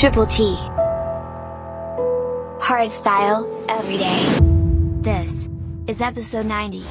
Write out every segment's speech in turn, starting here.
Triple T. Hardstyle, every day. This is episode 90.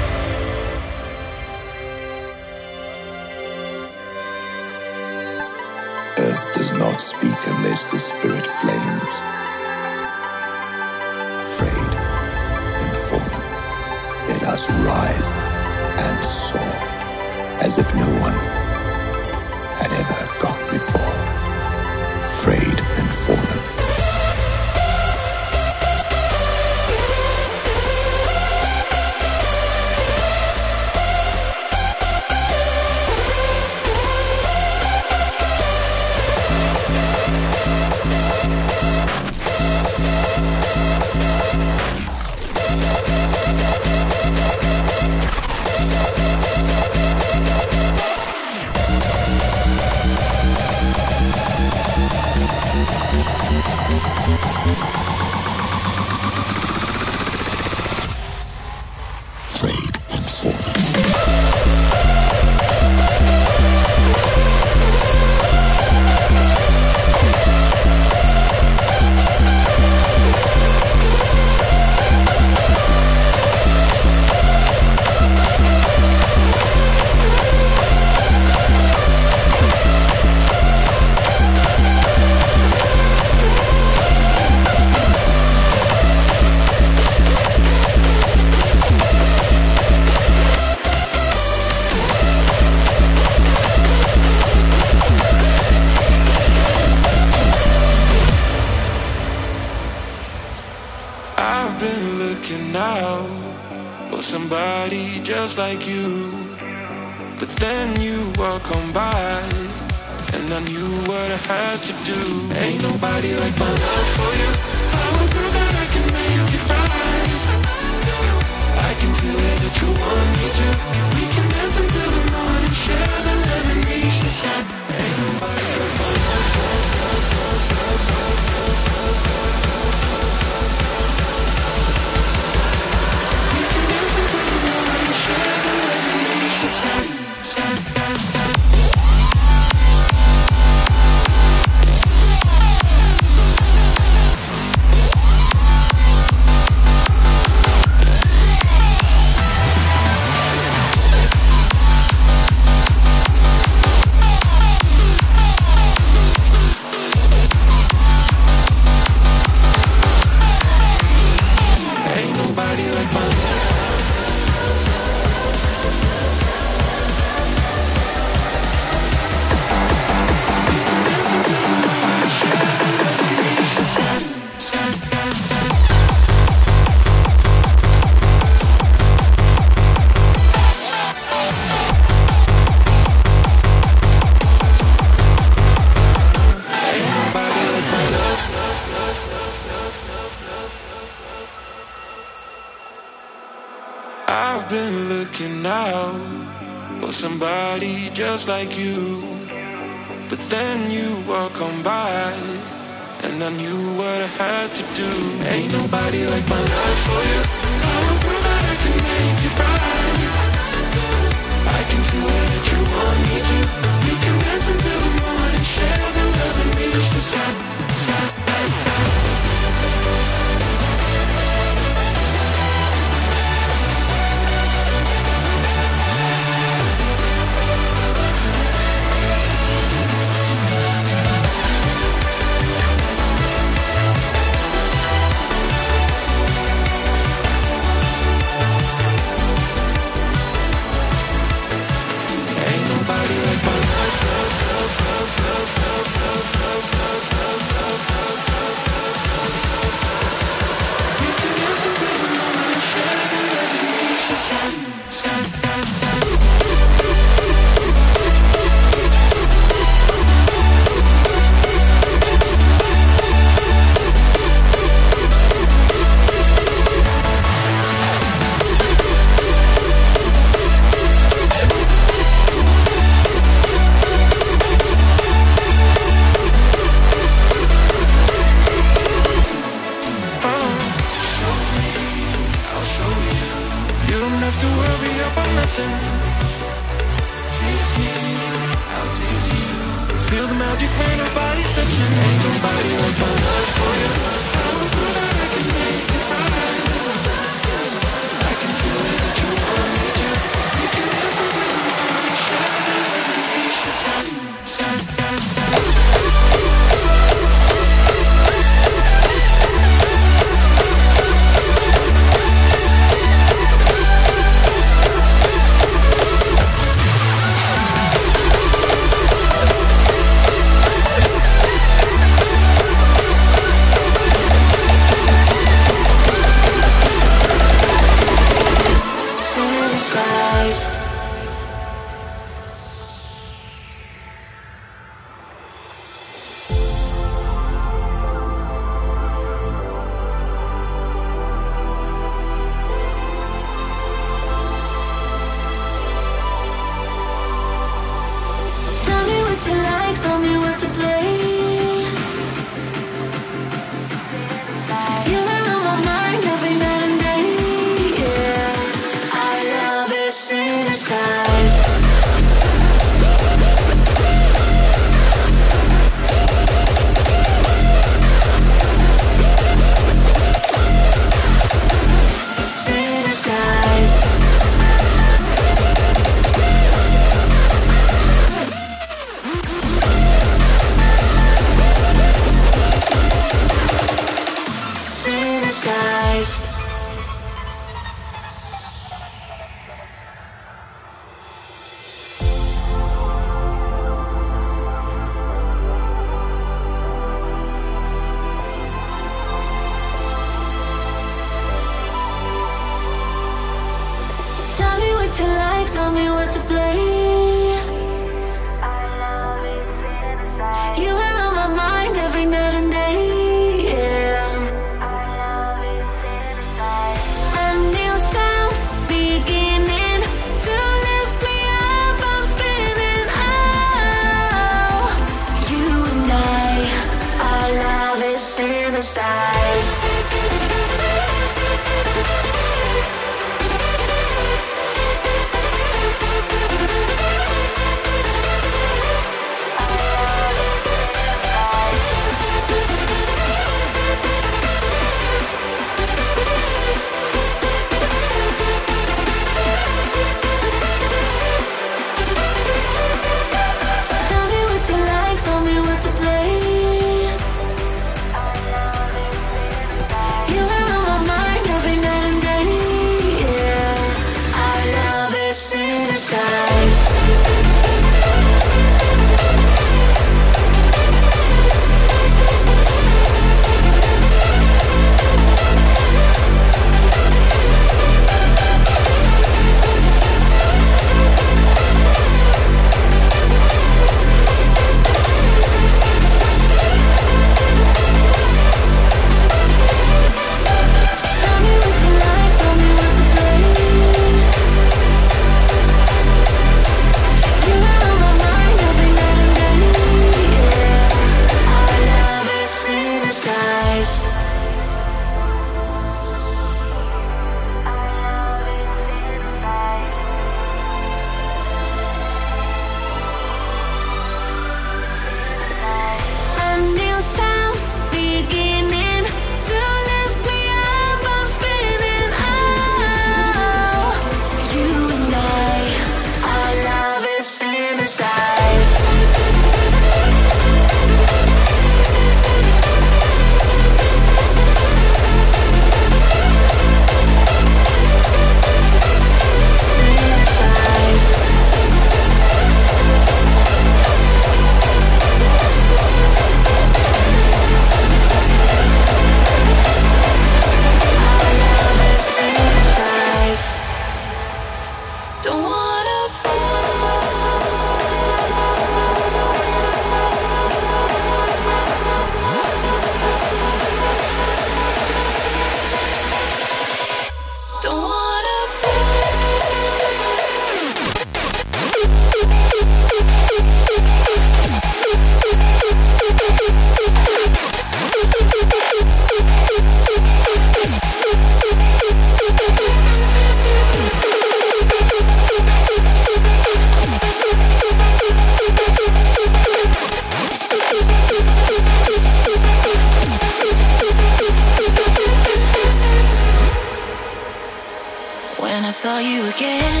I saw you again.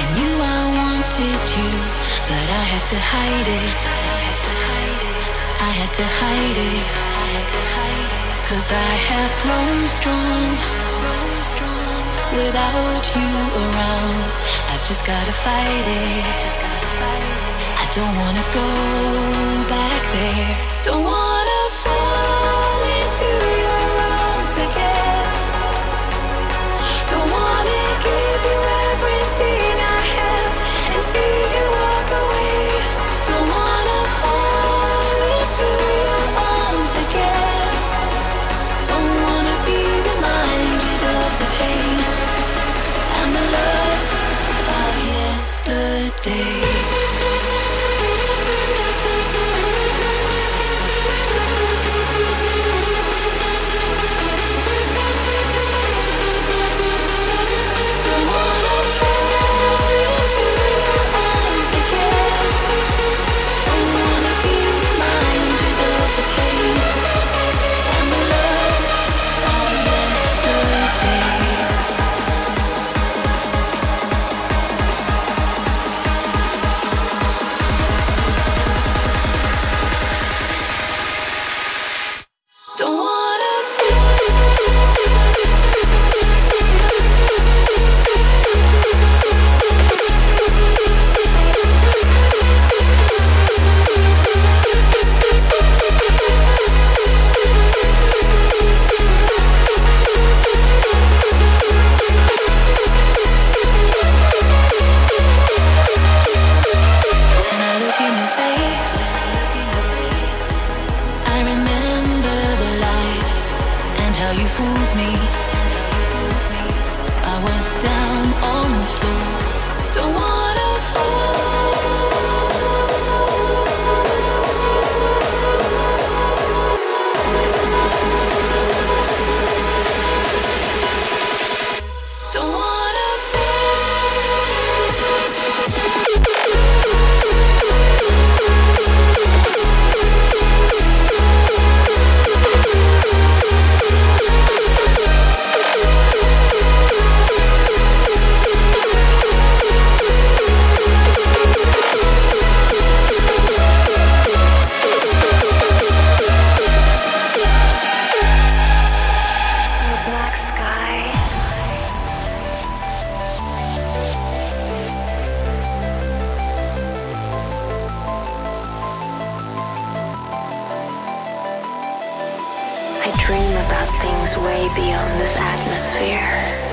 I knew I wanted you, but I had to hide it. I had to hide it. Cause I have grown strong without you around. I've just gotta fight it. I don't wanna go back there. Don't wanna fall into your arms again. goes way beyond this atmosphere.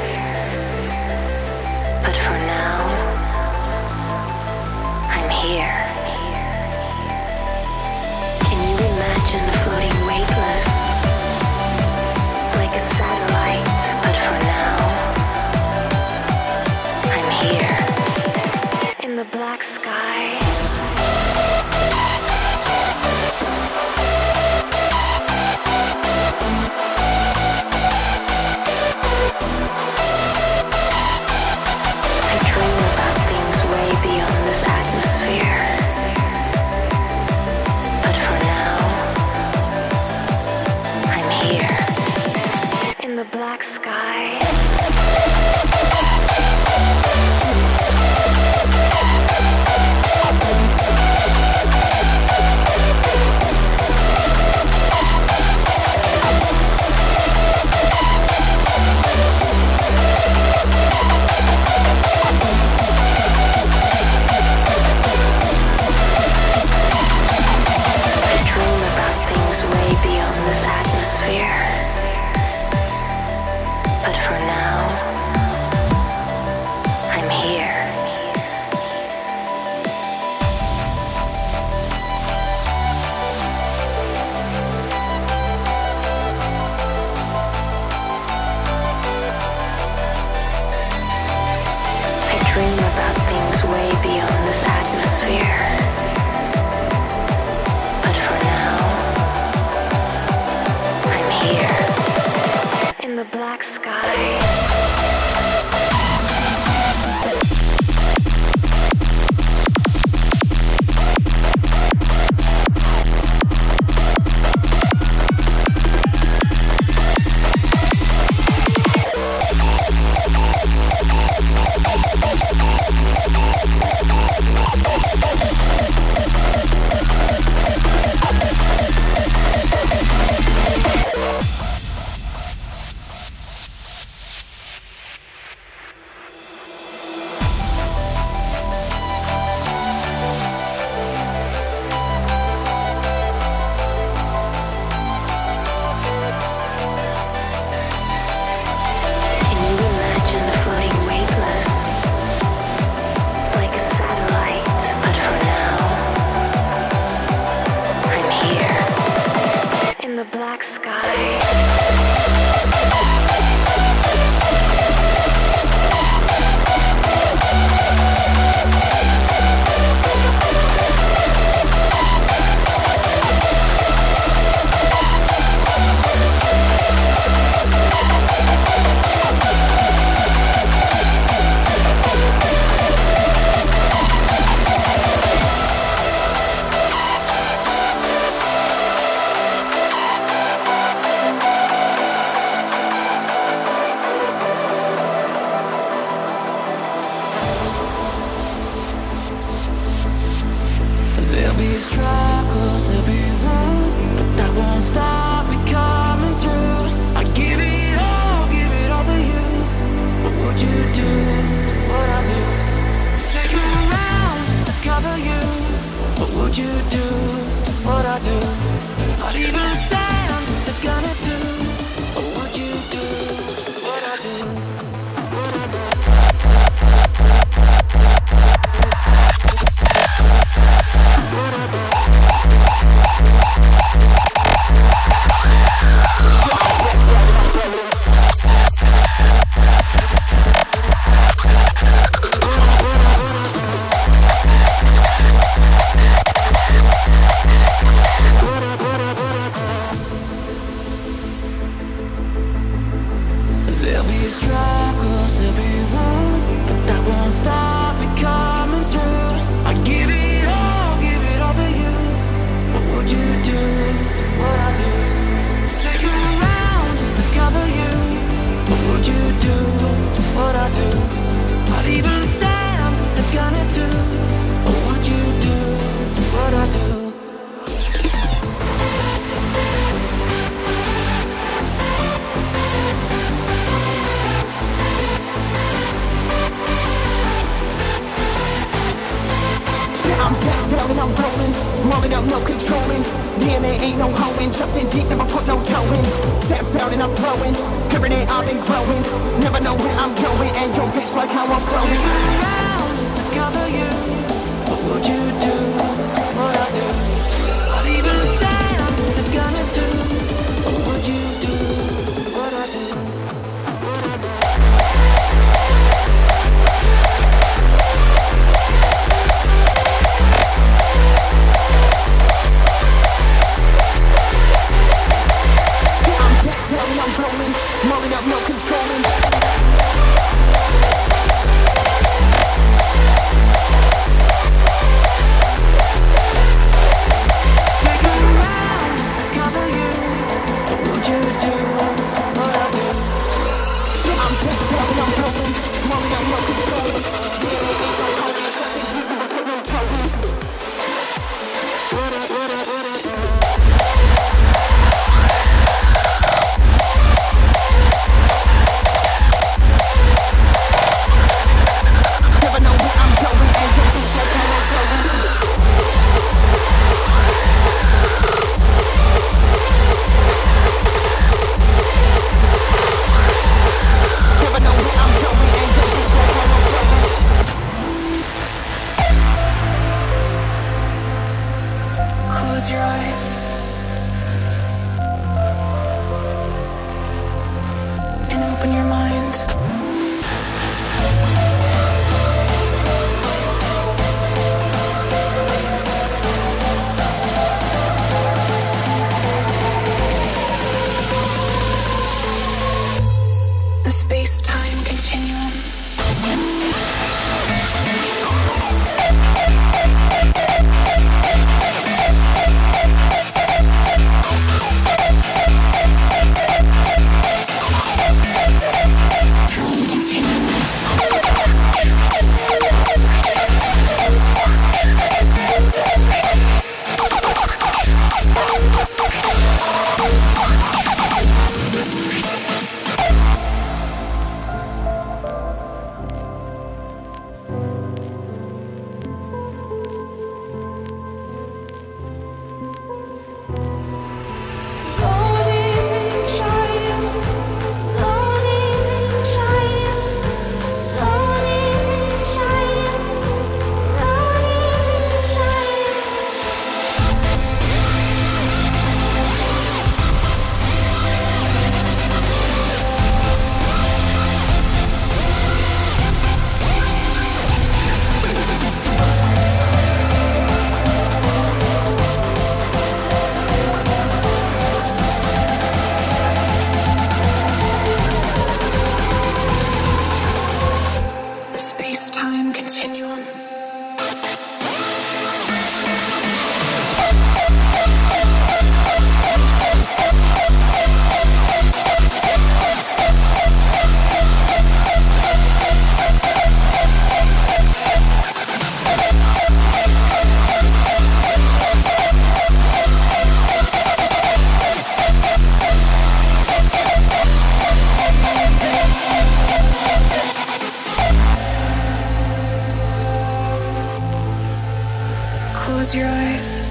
Close your eyes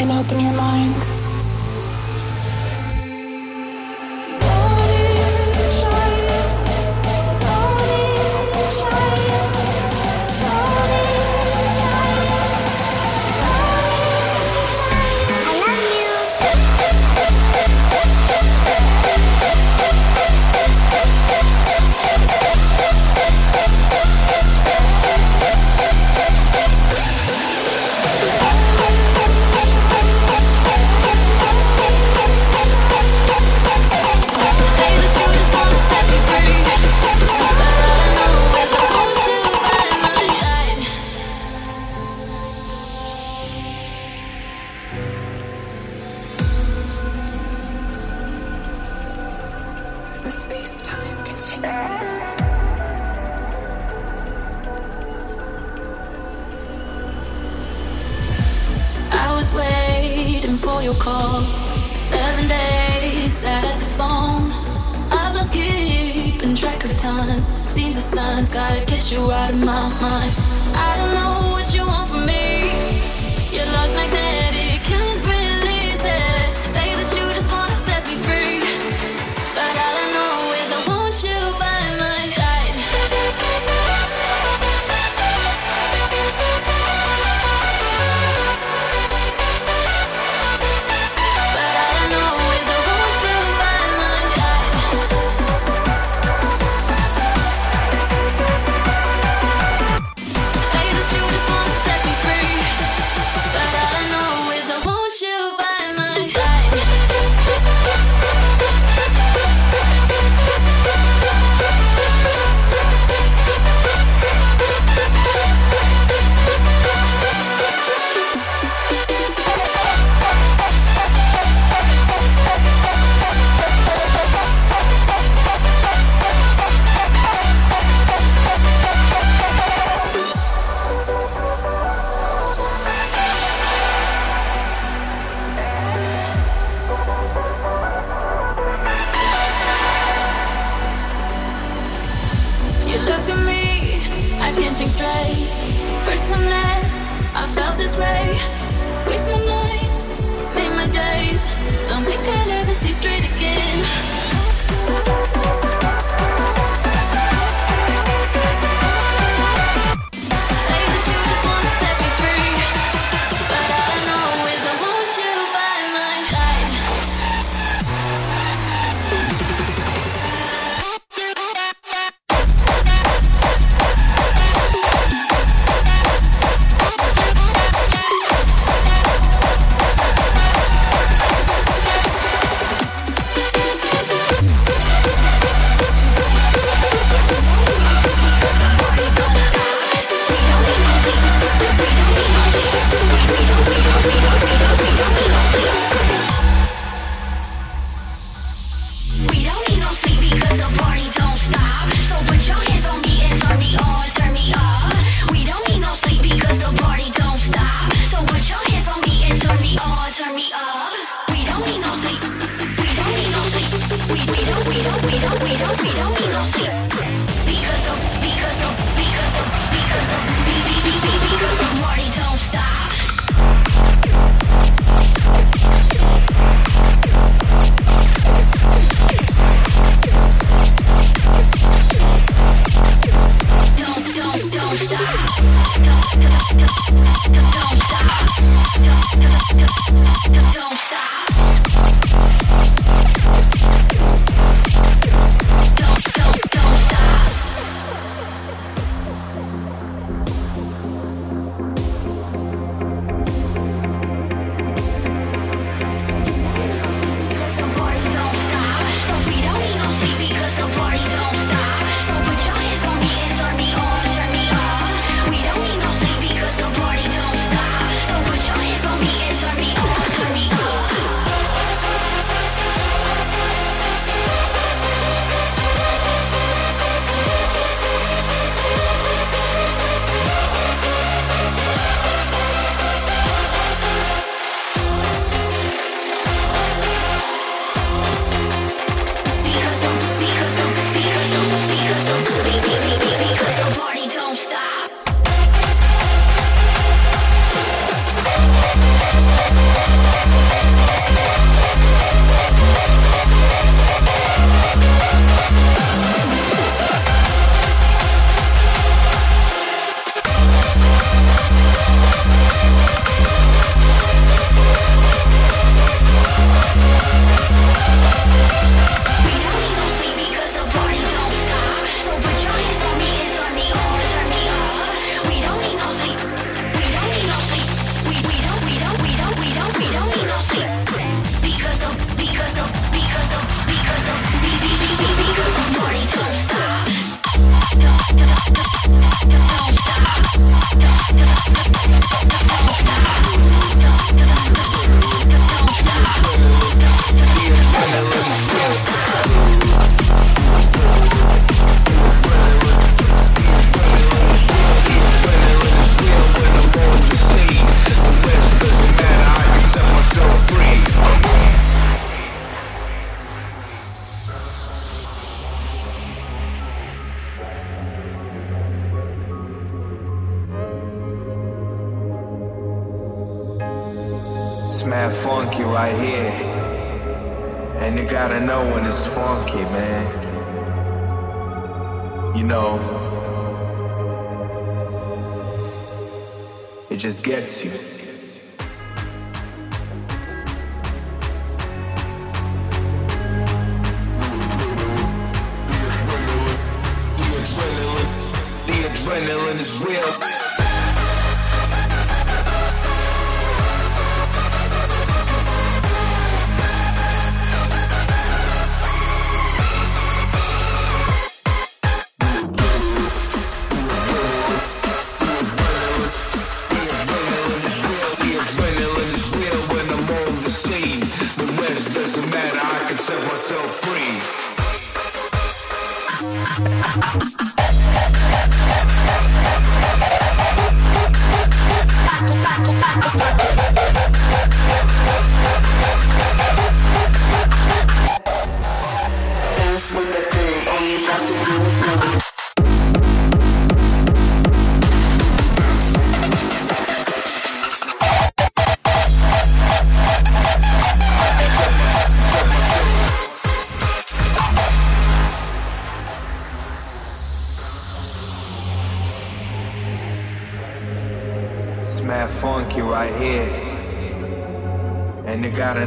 and open your mind. time. Seen the signs, gotta get you out of my mind. I don't know what you want from me.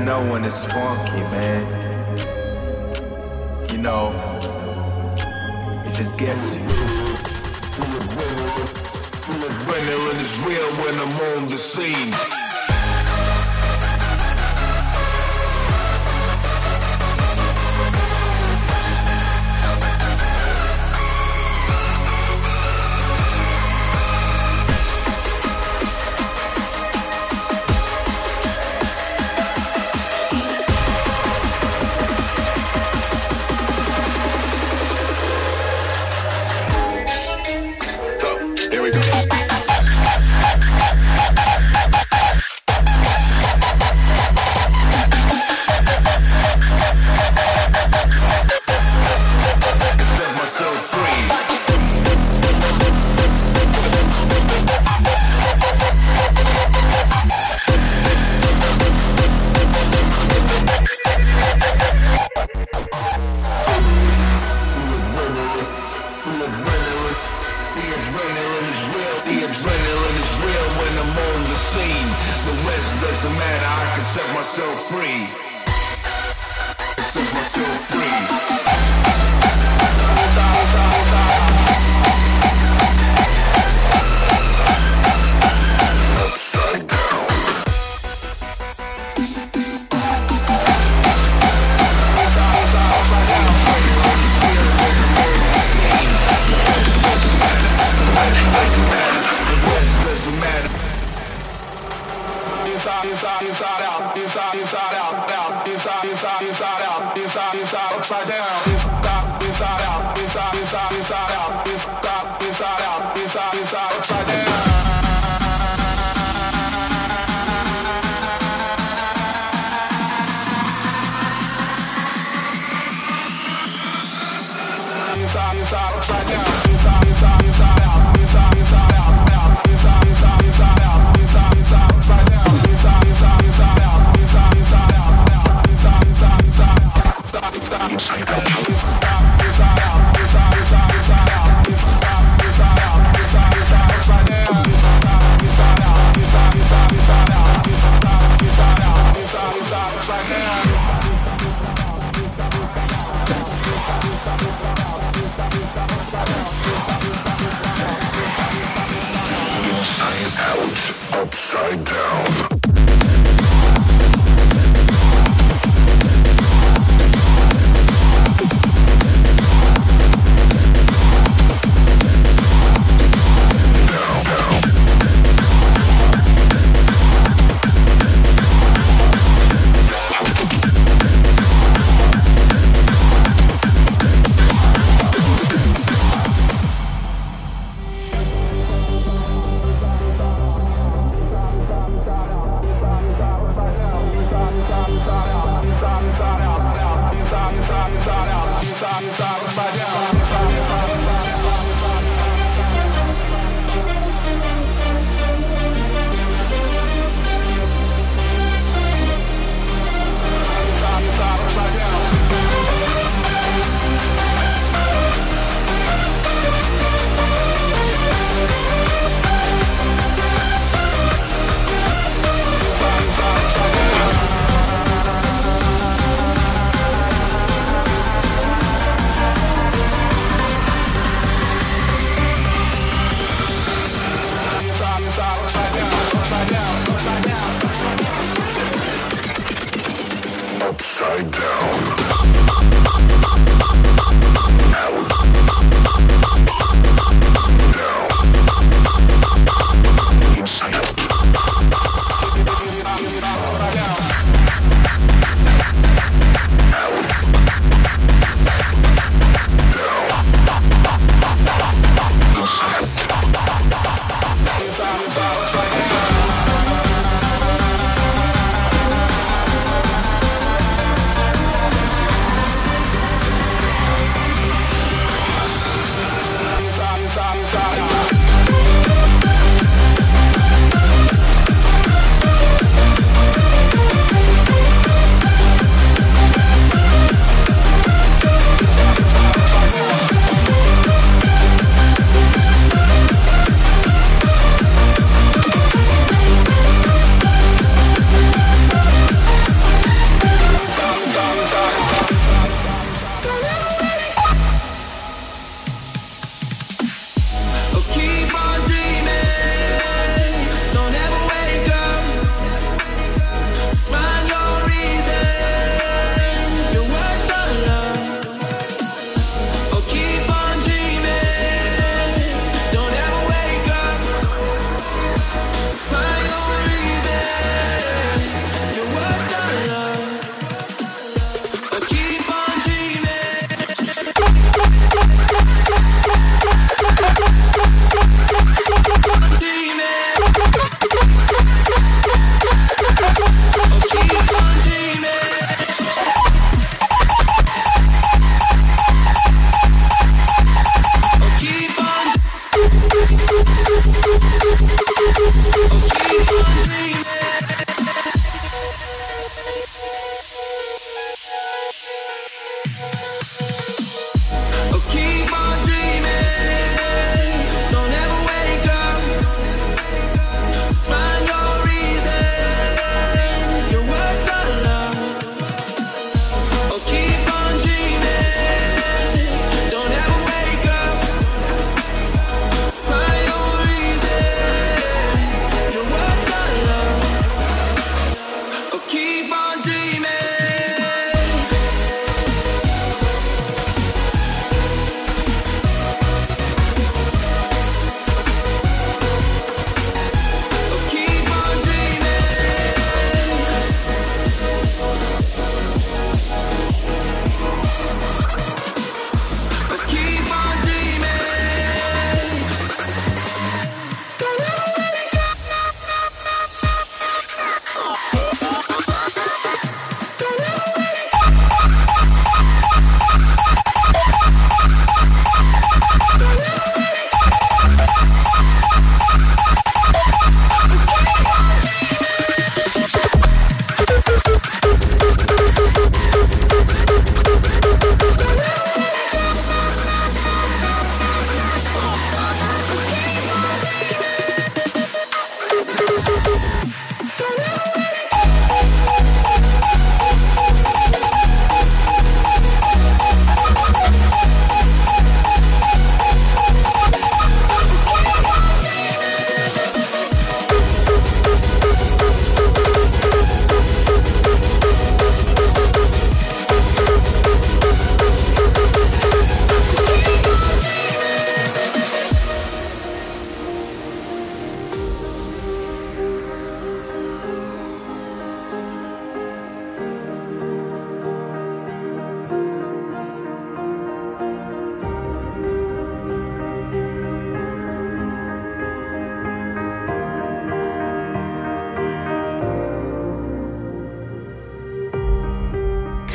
know when it's funky, man. You know, it just gets you. When is real, when I'm on the scene.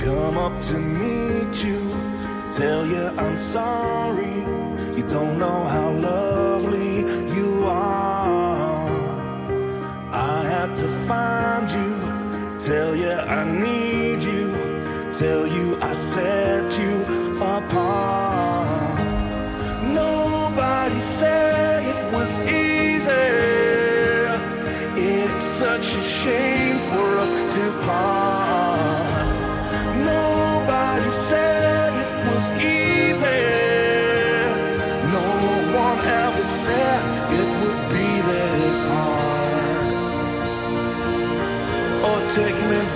To meet you, tell you I'm sorry. You don't know how lovely you are. I had to find you, tell you I need you, tell you I set you apart. Nobody said it was easy. It's such a shame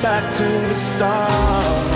back to the start.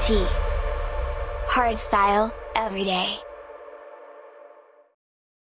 Triple